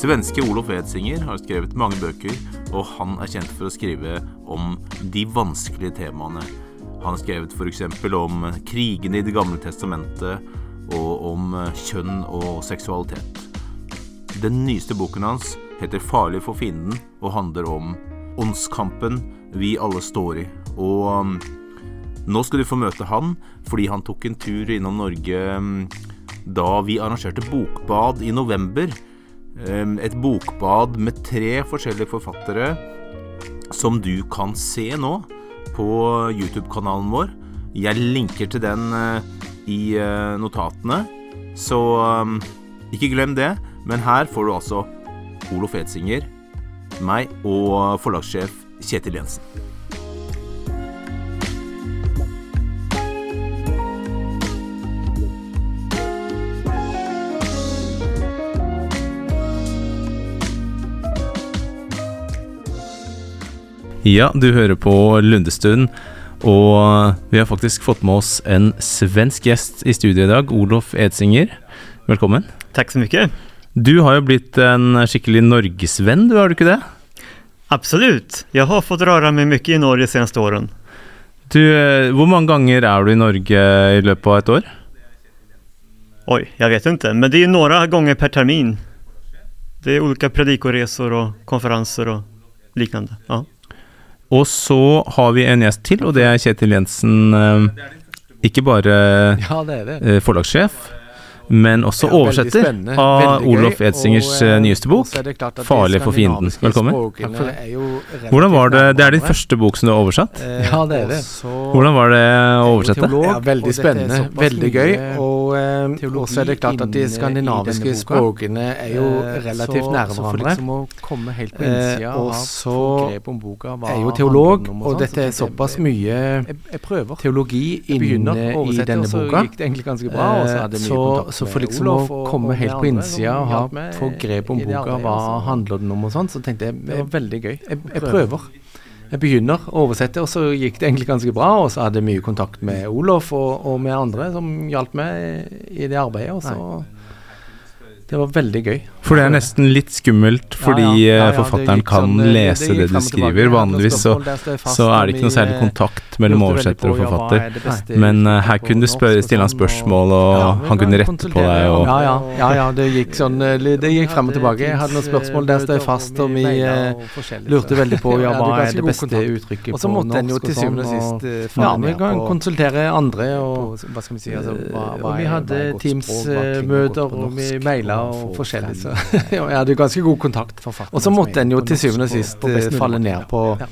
Svenske Olof Edsinger har skrevet mange bøker, og han er kjent for å skrive om de vanskelige temaene. Han har skrevet f.eks. om krigene i Det gamle testamentet, og om eh, kjønn og seksualitet. Den nyeste boken hans heter 'Farlig for fienden' og handler om åndskampen vi alle står i. Og eh, nå skal du få møte han fordi han tok en tur innom Norge mm, da vi arrangerte bokbad i november. Et bokbad med tre forskjellige forfattere som du kan se nå på YouTube-kanalen vår. Jeg linker til den eh, i eh, notatene, så ikke glem det. Men her får du altså Olof Edsinger, meg og forlagssjef Kjetil Jensen. Ja, du hører på Lundestund, og vi har faktisk fått med oss en svensk gjest i studio i dag, Olof Edsinger. Velkommen. Takk så mye. Du har jo blitt en skikkelig norgesvenn, du har du ikke det? Absolutt. Jeg har fått røre meg mye i Norge de seneste årene. Du, eh, hvor mange ganger er du i Norge i løpet av et år? Oi, jeg vet ikke, men det er noen ganger per termin. Det er ulike predikoresor og konferanser og lignende. Ja. Og så har vi en gjest til, og det er Kjetil Jensen. eh, Ikke bare Ja, det det. eh, forlagssjef, men også Ja, oversetter av Olof Edsingers og, eh, nyeste bok. 'Farlig for fienden'. Velkommen. Hvordan var det? Det er din første bok som du har oversatt. Ja, det er det. Hvordan var det å oversette? Ja, veldig spennende, veldig gøy. Og eh, teologi også er det klart at de skandinaviske språkene er jo Eh, relativt så- nære Så for hverandre. liksom å helt på Eh, innsida og og så om boka hva er jo teolog, om og sånn, dette så er såpass mye jeg, jeg prøver. teologi inne i denne og så boka. gikk det egentlig ganske bra. Og så hadde Så, så for liksom Olof å og- komme og helt på innsida og ha, få grep om boka, hva og så- handler den om og sånn, så tenkte jeg Det var veldig gøy. jeg, jeg prøver. Jeg begynner å oversette, og så gikk det egentlig ganske bra. Og så hadde jeg mye kontakt med Olof og, og med andre som hjalp meg i det arbeidet. Og så Det var veldig gøy. For det er nesten litt skummelt, fordi Ja, ja. Ja, ja, eh, forfatteren gikk kan sånn, eh, lese det det tilbake. skriver. Vanligvis så, så er det ikke noe vi, særlig eh, kontakt mellom oversetter og på, forfatter. er Men eh, uttrykket her på kunne du norsk spørre, og stille han spørsmål, og han kunne rette på deg. Og, Ja, ja, ja, ja, det gikk sånn eh, Det gikk frem og tilbake. Jeg hadde noen spørsmål der står jeg fast, og vi eh, lurte veldig på ja, hva det er det beste uttrykket Og så på måtte en jo norsk til syvende og sist eh, Ja, vi kan på- konsultere andre, på, og hva skal vi si, altså, hva, Eh, hva og vi hadde er godt Teams språk, hva klinger møter, godt på og vi norsk, maila og forskjellig, så ja, jeg hadde jo ganske god kontakt. Og så måtte en jo til syvende og sist eh, falle ned på Ja.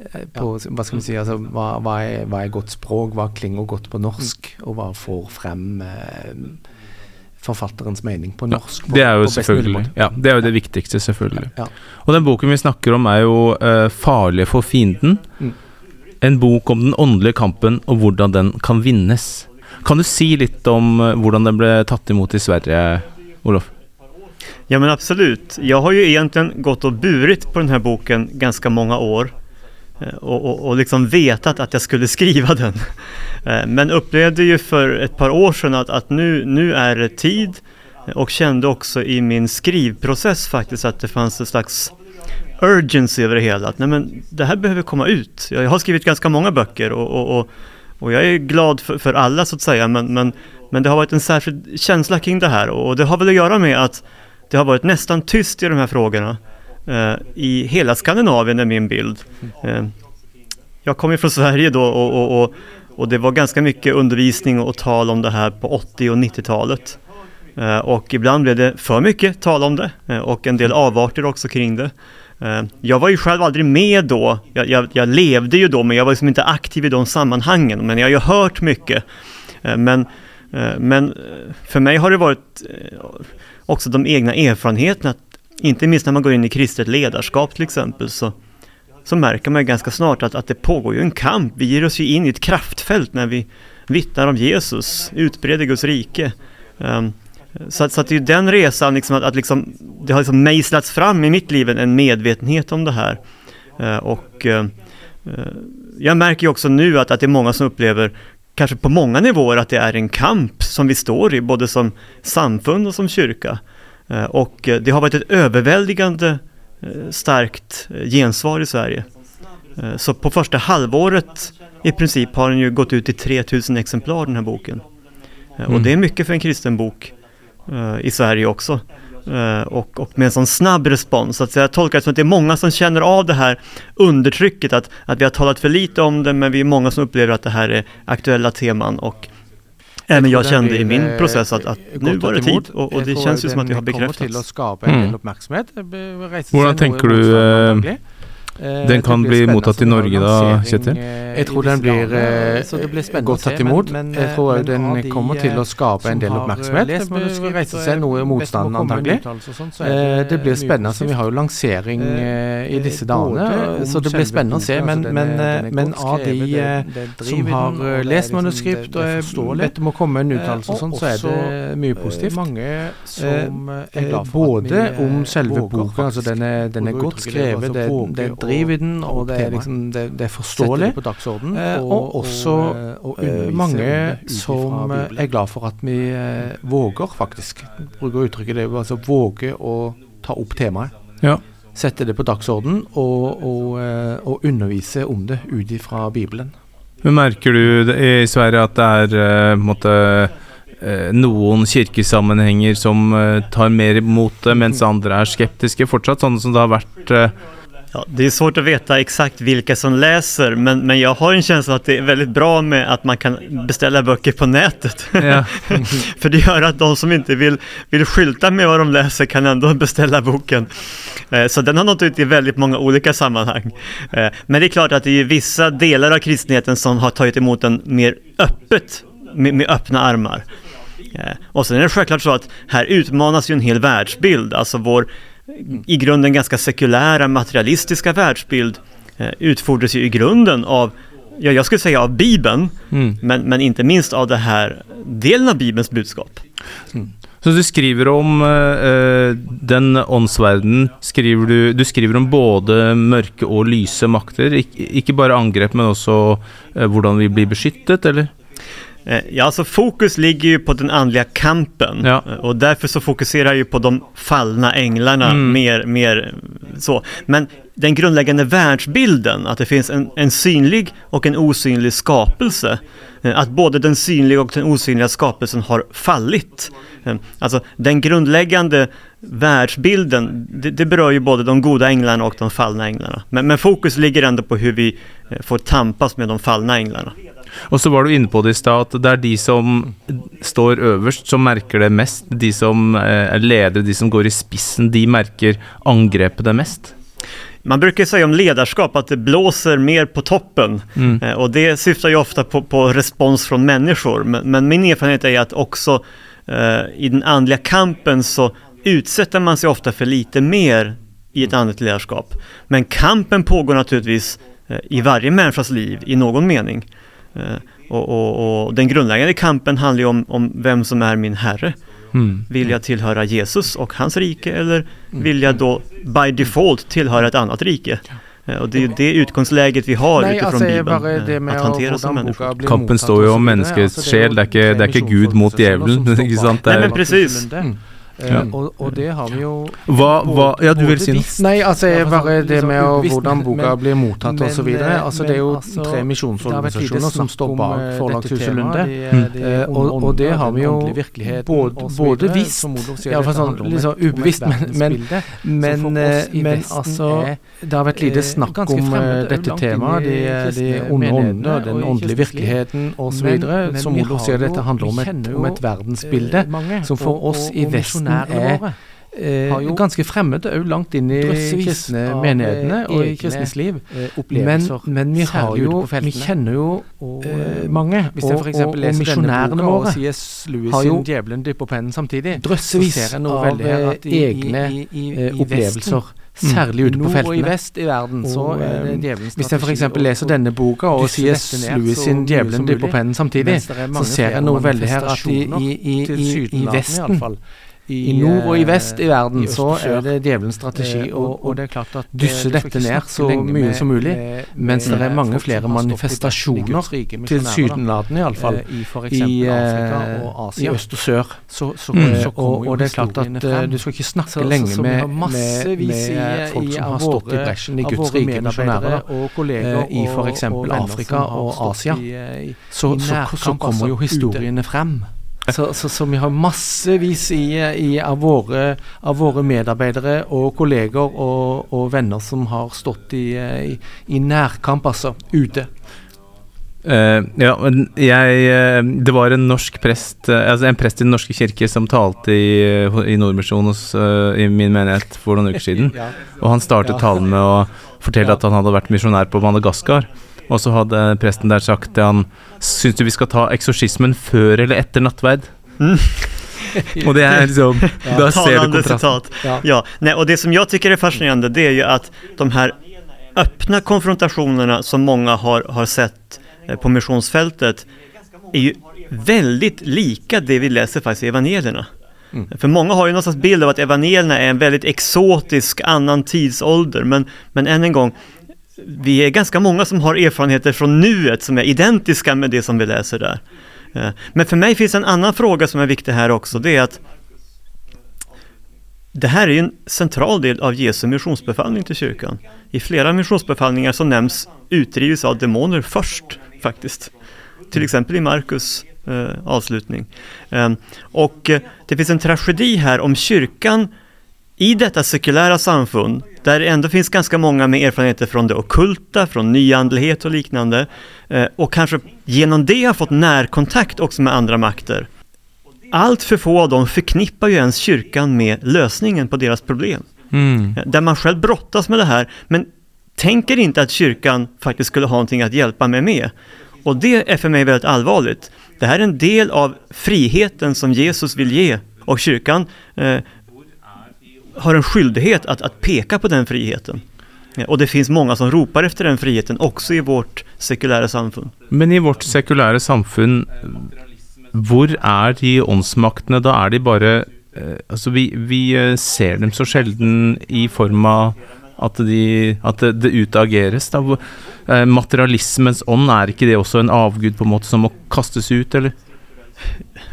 eh, på, hva skal vi si, altså, hva, hva, er, hva er godt språk, hva klinger godt på norsk, og hva får frem eh, forfatterens mening på norsk. på- det er jo selvfølgelig. Ja, det er jo det viktigste, selvfølgelig. Ja. Og den boken vi snakker om, er jo eh, 'Farlig for fienden'. Mm. En bok om den åndelige kampen og hvordan den kan vinnes. Kan du si litt om eh, hvordan den ble tatt imot i Sverige, Olof? Ja men absolut. Jag har ju egentligen gått och burit på den här boken ganska många år. Eh, och, och, och liksom vetat att jag skulle skriva den. Eh, men upplevde ju för ett par år sedan att, att nu, nu är det tid. Eh, och kände också i min skrivprocess faktiskt att det fanns en slags urgency över det hela. Att nej men det här behöver komma ut. Jag har skrivit ganska många böcker och, och, och, och jag är glad för, för alla så att säga. Men, men, men det har varit en särskild känsla kring det här. Och det har väl att göra med att det har varit nästan tyst i de här frågorna eh, i hela Skandinavien är min bild. Eh, jag kommer från Sverige då och, och, och, och det var ganska mycket undervisning och tal om det här på 80 och 90-talet. Eh, och ibland blev det för mycket tal om det eh, och en del avarter också kring det. Eh, jag var ju själv aldrig med då, jag, jag, jag levde ju då men jag var liksom inte aktiv i de sammanhangen. Men jag har ju hört mycket. Eh, men, Eh, men eh, för mig har det varit eh, också de egna erfarenheterna. Att, inte minst när man går in i kristet ledarskap till exempel så, så märker man ju ganska snart att, att det pågår ju en kamp. Vi ger oss ju in i ett kraftfält när vi vittnar om Jesus, utbreder Guds rike. Ehm, så, att- så att det är ju den resan, liksom, att, att liksom, det har liksom mejslats fram i mitt liv en- medvetenhet om det här. Och jag märker ju också nu att, att det är många som upplever, kanske på många nivåer, att det är en kamp som vi står i, både som samfund och som kyrka. Eh, och eh, det har varit ett överväldigande eh, starkt gensvar i Sverige. Så på första halvåret i princip har den ju gått ut i 3000 exemplar den här boken. Mm. Och det är mycket för en kristen bok i Sverige också. Och, och, med en sån snabb respons. Så att jag tolkar det som att det är många som känner av det här undertrycket, att, att vi har talat för lite om det, men vi är många som upplever att det här är aktuella teman och Även jag kände i min process att, att nu var det tid och, och det känns ju som att det har bekräftats. Mm. Hur tänker du Eh, den kan bli mottatt i Norge da, Kjetil? Jeg tror den blir eh, godt tatt imot. Men, jeg tror eh, den kommer til å skape en del oppmerksomhet. Det vil reise seg noe motstand, antagelig. Eh, det blir spennende. så Vi har jo lansering eh, i disse dagene, så det blir spennende å se. Men, men, men av de som har lest manuskript og vet om å komme med en uttalelse og sånn, så er det mye positivt. Både om selve boka, altså den er, den godt skrevet. det, det i den, og det er, liksom, det, det er forståelig. Det eh, og, og, også og, eh, mange som er glad for at vi eh, våger, faktisk, bruker uttrykket det, altså våger å ta opp temaet. Ja. Sette det på dagsorden og, og, eh, undervise om det ut ifra Bibelen. Men merker du i Sverige at det er uh, noen kirkesammenhenger som tar mer imot det, mens andre er skeptiske fortsatt, sånn som det har vært Ja, det är svårt att veta exakt vilka som läser, men, men jag har en känsla att det är väldigt bra med att man kan beställa böcker på nätet. Ja. För det gör att de som inte vill, vill skylta med vad de läser kan ändå beställa boken. Eh, så den har nått ut i väldigt många olika sammanhang. Eh, men det är klart att det är vissa delar av kristenheten som har tagit emot den mer öppet, med, med öppna armar. Eh, och sen är det självklart så att här utmanas ju en hel världsbild, alltså vår i grunden ganska sekulära materialistiska världsbild eh, utfordras ju i grunden av, ja jag skulle säga av Bibeln, mm. men, men inte minst av det här delen av Bibelns budskap. Mm. Så du skriver om uh, den åndsverdenen, skriver du, du skriver om både mørke og lyse makter, Ik ikke bare angrep, men også uh, hvordan vi blir beskyttet, eller? Eh, ja, alltså fokus ligger ju på den andliga kampen ja. Eh, och därför så fokuserar jag ju på de fallna änglarna mm. mer, mer så. Men den grundläggande världsbilden, att det finns en, en synlig och en osynlig skapelse, eh, att både den synliga och den osynliga skapelsen har fallit. Alltså den grundläggande världsbilden, det, det berör ju både de goda änglarna och de fallna änglarna. Men, men fokus ligger ändå på hur vi får tampas med de fallna änglarna. Og så var du inne på det i stad, at det er de som står øverst, som merker det mest. De som eh, er ledere, de som går i spissen, de merker angrepet det mest. Man brukar säga om ledarskap att det blåser mer på toppen mm. Eh, och det syftar ju ofta på, på respons från människor. Men, men, min erfarenhet är att också eh, i den andliga kampen så utsätter man sig ofta för lite mer i ett andligt ledarskap. Men kampen pågår naturligtvis eh, i varje människas liv i någon mening. Eh, och, och, och, den grundläggande kampen handlar ju om, om vem som är min herre. Mm. Vill jag tillhöra Jesus och hans rike eller mm. vill jag då by default tillhöra ett annat rike? Eh, och det är det utgångsläget vi har Nej, utifrån alltså, Bibeln, eh, att hantera som människor. Kampen står ju om människors själ, det är inte, det är inte Gud mot djävulen. Nej men precis. Mm. Ja. Og, og, det har vi jo hva, hva, Ja, du vil si noe? Nei, altså bare det med å, hvordan boka blir mottatt osv. Altså, det er jo altså, tre misjonsorganisasjoner som står bak Forlagshuset Lunde. Mm. Og, det har vi jo både, både visst, iallfall sånn sånn ubevisst, men, men, men, men altså Det har vært lite snakk om dette temaet, de, de onde åndene, den åndelige virkeligheten osv. Som Olof sier, dette handler om et, om et verdensbilde som for oss i Vesten er Eh, ganske fremmede òg langt inn i kristne menighetene og i kristnes liv. Eh, men, men, vi har jo Vi kjenner jo eh, mange. Hvis jeg f.eks. leser misjonærene våre har jo djevelen dypper pennen samtidig. Drøssevis av eh, egne i, i, i, opplevelser. Særlig ute på feltene. Og i vest i verden, så er det djevelens Hvis jeg f.eks. leser denne boka og C.S. Lewis sin 'Djevelen dypper pennen' samtidig, så ser jeg noe veldig her at i, i, i, i Vesten I nord og i vest i verden i så er det djevelens strategi Eh, å og det eh, dysse skal dette ned så mye som mulig, med- mens det er mange flere i manifestasjoner, tilsynelatende iallfall, Eh, I for i, eh, og i øst og sør. Så, så, Mm. så og, og det er klart at eh, frem. du skal ikke snakke Så- lenge med, med, i- med folk i som har stått i bresjen i Guds rike misjonærer. eh, i venner Afrika og Asia. i, eh, i- Så, i kommer jo historiene frem. Så, så, så vi har massevis i, i, av, våre, av våre medarbeidere og kolleger og, og venner som har stått i, i, i nærkamp, altså, ute. Eh, ja, jeg eh, Det var en norsk prest eh, Altså en prest i Den norske kirke som talte i, i Nordmisjon hos, eh, i min menighet for noen uker siden. Og han startet Ja. talen med å fortelle Ja. at han hadde vært misjonær på Madagaskar. Og så hadde presten der sagt til han Syns du vi skal ta eksorsismen før eller etter nattverd? Mm. Og det er liksom Da ser du kontrasten. Ja. Ja, nej, och det som jag tycker är fascinerande det är ju att de här öppna konfrontationerna som många har, har sett eh, på missionsfältet är ju väldigt lika det vi läser faktiskt i evangelierna. Mm. För många har ju någon slags bild av att evangelierna är en väldigt exotisk annan tidsålder, men, men än en gång, vi är ganska många som har erfarenheter från nuet som är identiska med det som vi läser där. Eh, men för mig finns en annan fråga som är viktig här också, det är att det här är ju en central del av Jesu missionsbefallning till kyrkan. I flera missionsbefallningar så nämns utdrivelse av demoner först faktiskt. Till exempel i Markus eh, avslutning. Eh, och eh, det finns en tragedi här om kyrkan i detta sekulära samfund, där det ändå finns ganska många med erfarenheter från det ockulta, från nyandlighet och liknande, eh, och kanske genom det har fått närkontakt också med andra makter. Allt för få av dem förknippar ju ens kyrkan med lösningen på deras problem. Mm. Eh, Där man själv brottas med det här, men tänker inte att kyrkan faktiskt skulle ha någonting att hjälpa mig med. Och det är för mig väldigt allvarligt. Det här är en del av friheten som Jesus vill ge och kyrkan eh, har en skyldighet att, att peka på den friheten. Eh, Och det finns många som ropar efter den friheten också i vårt sekulära samfund. Men i vårt sekulære samfunn, hvor er de åndsmaktene? Da er de bare eh, Altså, vi, vi eh, ser dem så sjelden i form av at, de, at det, det utageres. Da. Eh, materialismens ånd, er ikke det også en avgud på måte som må kastes ut, eller?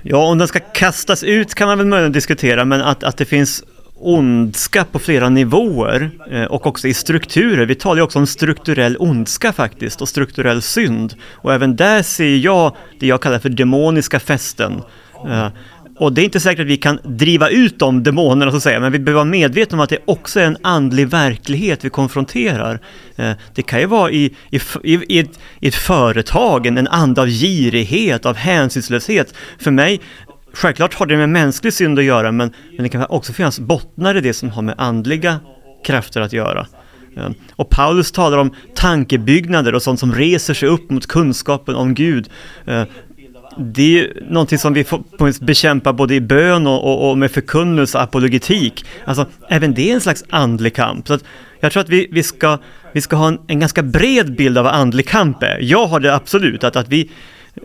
Ja, om den ska kastas ut kan man väl möjligen diskutera, men att, att det finns ondska på flera nivåer eh, och också i strukturer. Vi talar ju också om strukturell ondska faktiskt och strukturell synd. Och även där ser jag det jag kallar för demoniska fästen. Eh, och det är inte säkert att vi kan driva ut de demonerna så att säga, men vi behöver vara medvetna om att det också är en andlig verklighet vi konfronterar. Eh, det kan ju vara i, i, i, i, ett, i ett företag, en, en ande av girighet, av hänsynslöshet. För mig, självklart har det med mänsklig synd att göra, men, men det kan också finnas bottnar i det som har med andliga krafter att göra. Ehm, och Paulus talar om tankebyggnader och sånt som reser sig upp mot kunskapen om Gud. Ehm, det är någonting som vi får bekämpa både i bön och, och, och med förkunnelse och apologetik. Alltså, även det är en slags andlig kamp. Så att jag tror att vi, vi, ska, vi ska ha en, en ganska bred bild av vad andlig kamp är. Jag har det absolut, att, att vi,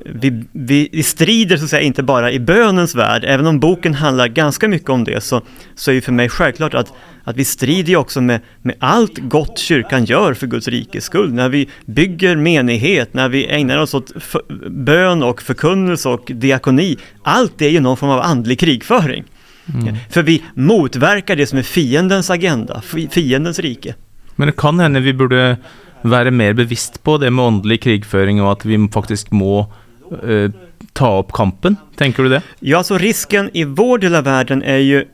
vi, vi, strider så att säga inte bara i bönens värld, även om boken handlar ganska mycket om det, så, så är det för mig självklart att, att vi strider ju också med, med allt gott kyrkan gör för Guds rikes skull. När vi bygger menighet, när vi ägnar oss åt för, bön och förkunnelse och diakoni, allt det är ju någon form av andlig krigföring. För vi motverkar det som är fiendens agenda, fi- fiendens rike. Men det kan hende vi burde være mer bevisst på det med åndelig krigføring, og at vi faktisk må eh, ta opp kampen. Tenker du det? Ja, så risken i vår del av världen är ju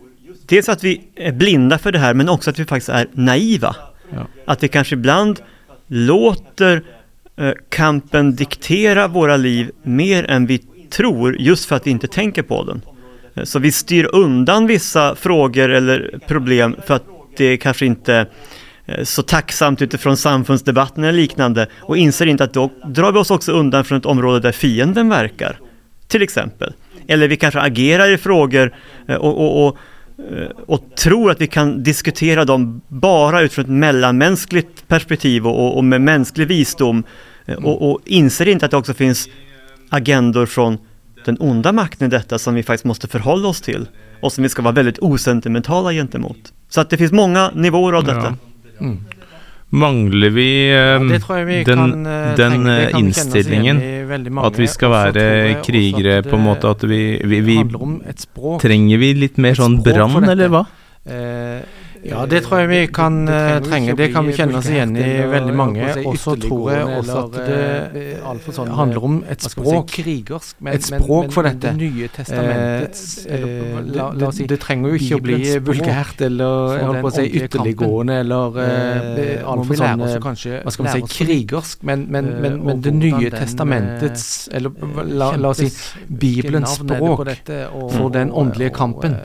dels att vi är blinda för det här, men också att vi faktiskt är naiva. Ja. Att vi kanske ibland låter eh, kampen diktera våra liv mer än vi tror, just för att vi inte tänker på den. Eh, Så vi styr undan vissa frågor eller problem för att det kanske inte så tacksamt utifrån samfundsdebatten eller liknande och inser inte att då drar vi oss också undan från ett område där fienden verkar. Till exempel. Eller vi kanske agerar i frågor eh, och, och, och, eh, och tror att vi kan diskutera dem bara utifrån ett mellanmänskligt perspektiv och, och, med mänsklig visdom eh, och, och inser inte att det också finns agendor från den onda makten i detta som vi faktiskt måste förhålla oss till. och som vi ska vara väldigt osentimentala gentemot. Så att det finns många nivåer av detta. Ja. Mm. Mangler vi Ja, eh, vi den, eh, den eh, innstillingen? At vi skal være krigere, på en måte at vi, vi, vi. Trenger vi litt mer sånn brann, eller hva? Eh, ja, det tror jeg vi kan eh, trenge. Det kan vi kjenne oss igjen i veldig mange. Og så tror jeg også at det handler om et språk. Et språk for dette. Eh, det trenger jo ikke å bli vulgært eller jeg holdt på å si ytterliggående eller eh, altfor sånn eh, Hva skal man si krigersk, men, men, men, men Det nye testamentets Eller la, la oss si Bibelens språk for den åndelige kampen.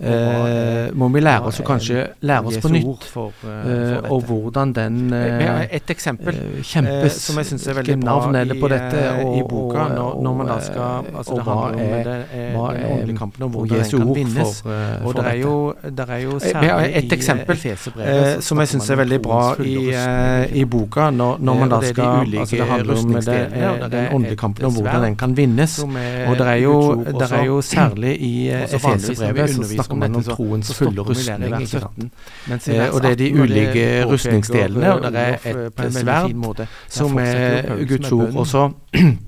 Eh, må vi lære oss å kanskje lære oss på nytt. Eh, og hvordan den eh, Et eksempel eh, kjempes. som jeg syns er veldig bra det på i, dette, eh, og, i boka, når, når man da skal altså Det hva handler om det, er, den åndelige kampen, og hvordan den kan vinnes. for, eh, Og for det er jo, der er jo Eh, særlig et i eksempel, Eh, som jeg snakker syns er veldig bra i, eh, i boka, når, når Eh, man da skal altså Det handler om det, eh, den åndelige kampen, og hvordan den kan vinnes. som Og det er jo, det er jo særlig i eh, Efeserbrevet så underviser snakker om man om så- troens så fulle i rustning. vers ikke sant? 17. Mens i Eh, vers og det er de 18, når det ulike rustningsdelene, og det er eh, et sverd som er Guds ord. Og så,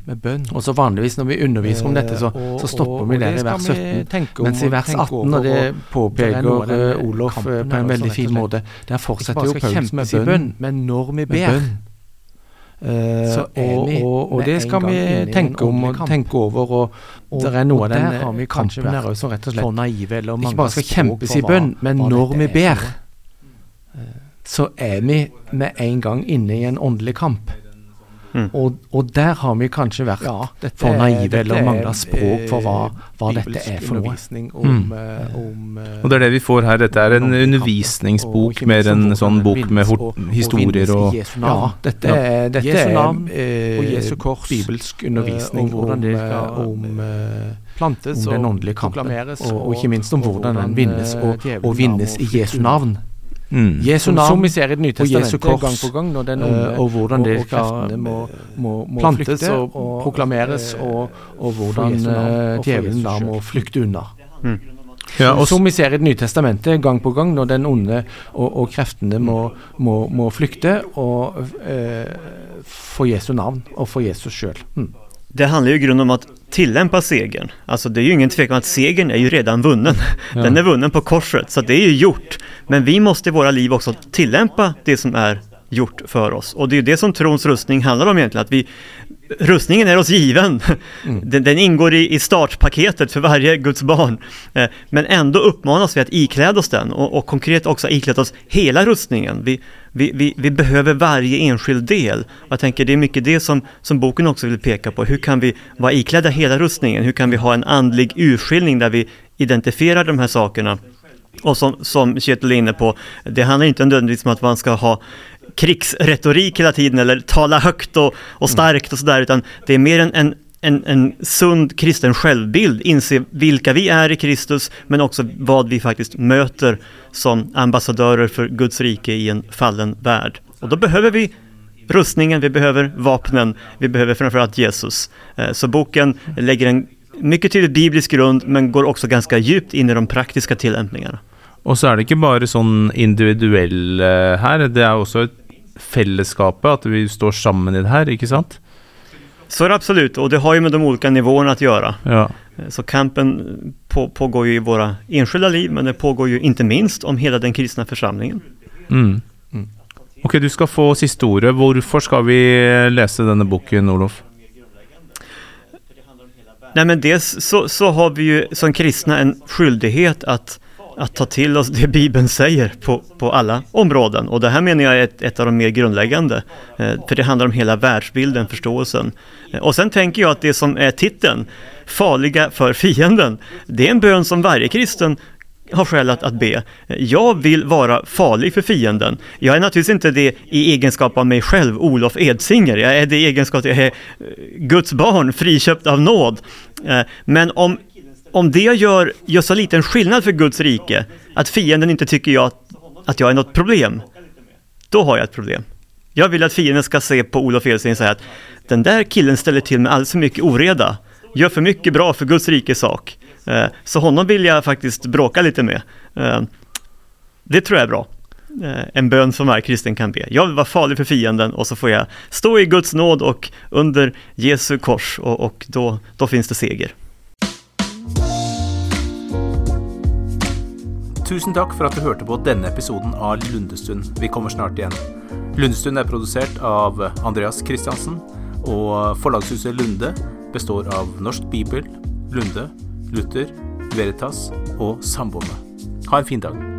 Med bønn. og så vanligvis når vi underviser om dette, så, Eh, så stopper vi der i vers vi 17. tenke om Mens i vers tenke 18, over, og det er påpeker eh, eh, Olof eh, på en veldig fin måte, der fortsetter jo Paulus med bønn. men når vi ber, Eh, er og, og, og det skal vi tenke om og tenke over. Og, Og- det er noe av den der eh, kampen her også, rett og slett. naive eller Ikke bare skal kjempes i bønn, men når vi er ber, noe. så er vi med en gang inne i en åndelig kamp. Mm. Og, og der har vi kanskje vært Ja, dette for naive dette eller er, mangler språk for hva, hva eh, dette bibelsk er for noe. om, Mm. eh, om eh, Og det er det vi får her. Dette er en og undervisningsbok mer enn sånn bok med og- hor- og vinnes historier og Jesu Ja, dette Ja. er, dette Jesu er navn eh, og Jesu kors, bibelsk undervisning og hvordan om, det om plantes om den og åndelige kampen, og, og ikke minst om og hvordan den vinnes, og, og vinnes i Jesu navn. Mm. Jesu navn som vi ser i Det nye og testamentet gang på gang, når den onde og hvordan det og, og skal kreftene må, må, må plantes flykte, og proklameres, eh, og, og hvordan navn og djevelen Jesus da må flykte unna. Ja, og Som vi ser i Det nye testamentet gang på gang, når den onde og, og kreftene må, må, må flykte og eh, for Jesu navn og for Jesus sjøl. Mm. Det handlar ju i grunden om att tillämpa segern. Alltså det är ju ingen tvekan att segern är ju redan vunnen. Den är vunnen på korset, så det är ju gjort. Men vi måste i våra liv också tillämpa det som är gjort för oss. Och det är ju det som trons rustning handlar om egentligen, att vi Rustningen är oss given. Den, den ingår i, i startpaketet för varje Guds barn. Eh, Men ändå uppmanas vi att ikläda oss den och, och konkret också ikläda oss hela rustningen. Vi, vi, vi, vi behöver varje enskild del. Jag tänker det är mycket det som, som boken också vill peka på. Hur kan vi vara iklädda hela rustningen? Hur kan vi ha en andlig urskiljning där vi identifierar de här sakerna? Och som, som Kjetil är inne på, det handlar inte nödvändigtvis om att man ska ha krigsretorik hela tiden eller tala högt och, och starkt och sådär, utan det är mer en, en, en, en sund kristen självbild, inse vilka vi är i Kristus, men också vad vi faktiskt möter som ambassadörer för Guds rike i en fallen värld. Och då behöver vi rustningen, vi behöver vapnen, vi behöver framförallt Jesus. Eh, så boken lägger en mycket tydlig biblisk grund, men går också ganska djupt in i de praktiska tillämpningarna. Och så är det inte bara sån individuell eh, här, det är också et att vi står samman i det här, inte sant? Så är det absolut, och det har ju med de olika nivåerna att göra. Ja. Eh, Så kampen på, pågår ju i våra enskilda liv, men det pågår ju inte minst om hela den kristna församlingen. Mm. Mm. Ok, du skal få siste ordet. Hvorfor skal vi lese denne boken, Olof? Nej men dels så, så har vi ju som kristna en skyldighet att, att ta till oss det Bibeln säger på, på alla områden. Och det här menar jag är ett, ett av de mer grundläggande. Eh, för det handlar om hela världsbilden, förståelsen. Eh, och sen tänker jag att det som är titeln, Farliga för fienden, det är en bön som varje kristen har skäl att, att be. Eh, jag vill vara farlig för fienden. Jag är naturligtvis inte det i egenskap av mig själv, Olof Edsinger. Jag är det i egenskap att jag är Guds barn, friköpt av nåd. Men om, om det jag gör gör så liten skillnad för Guds rike, att fienden inte tycker jag att, att jag är något problem, då har jag ett problem. Jag vill att fienden ska se på Olof Edsten och säga att den där killen ställer till med alldeles för mycket oreda, gör för mycket bra för Guds rikes sak. Eh, så honom vill jag faktiskt bråka lite med. Eh, det tror jag är bra. Eh, en bön som varje kristen kan be. Jag vill vara farlig för fienden och så får jag stå i Guds nåd och under Jesu kors och, och då, då finns det seger. Tusen takk for at du hørte på denne episoden av Lundestund. Vi kommer snart igjen. Lundestund er produsert av Andreas Kristiansen, og forlagshuset Lunde består av Norsk Bibel, Lunde, Luther, Veritas og Samboende. Ha en fin dag.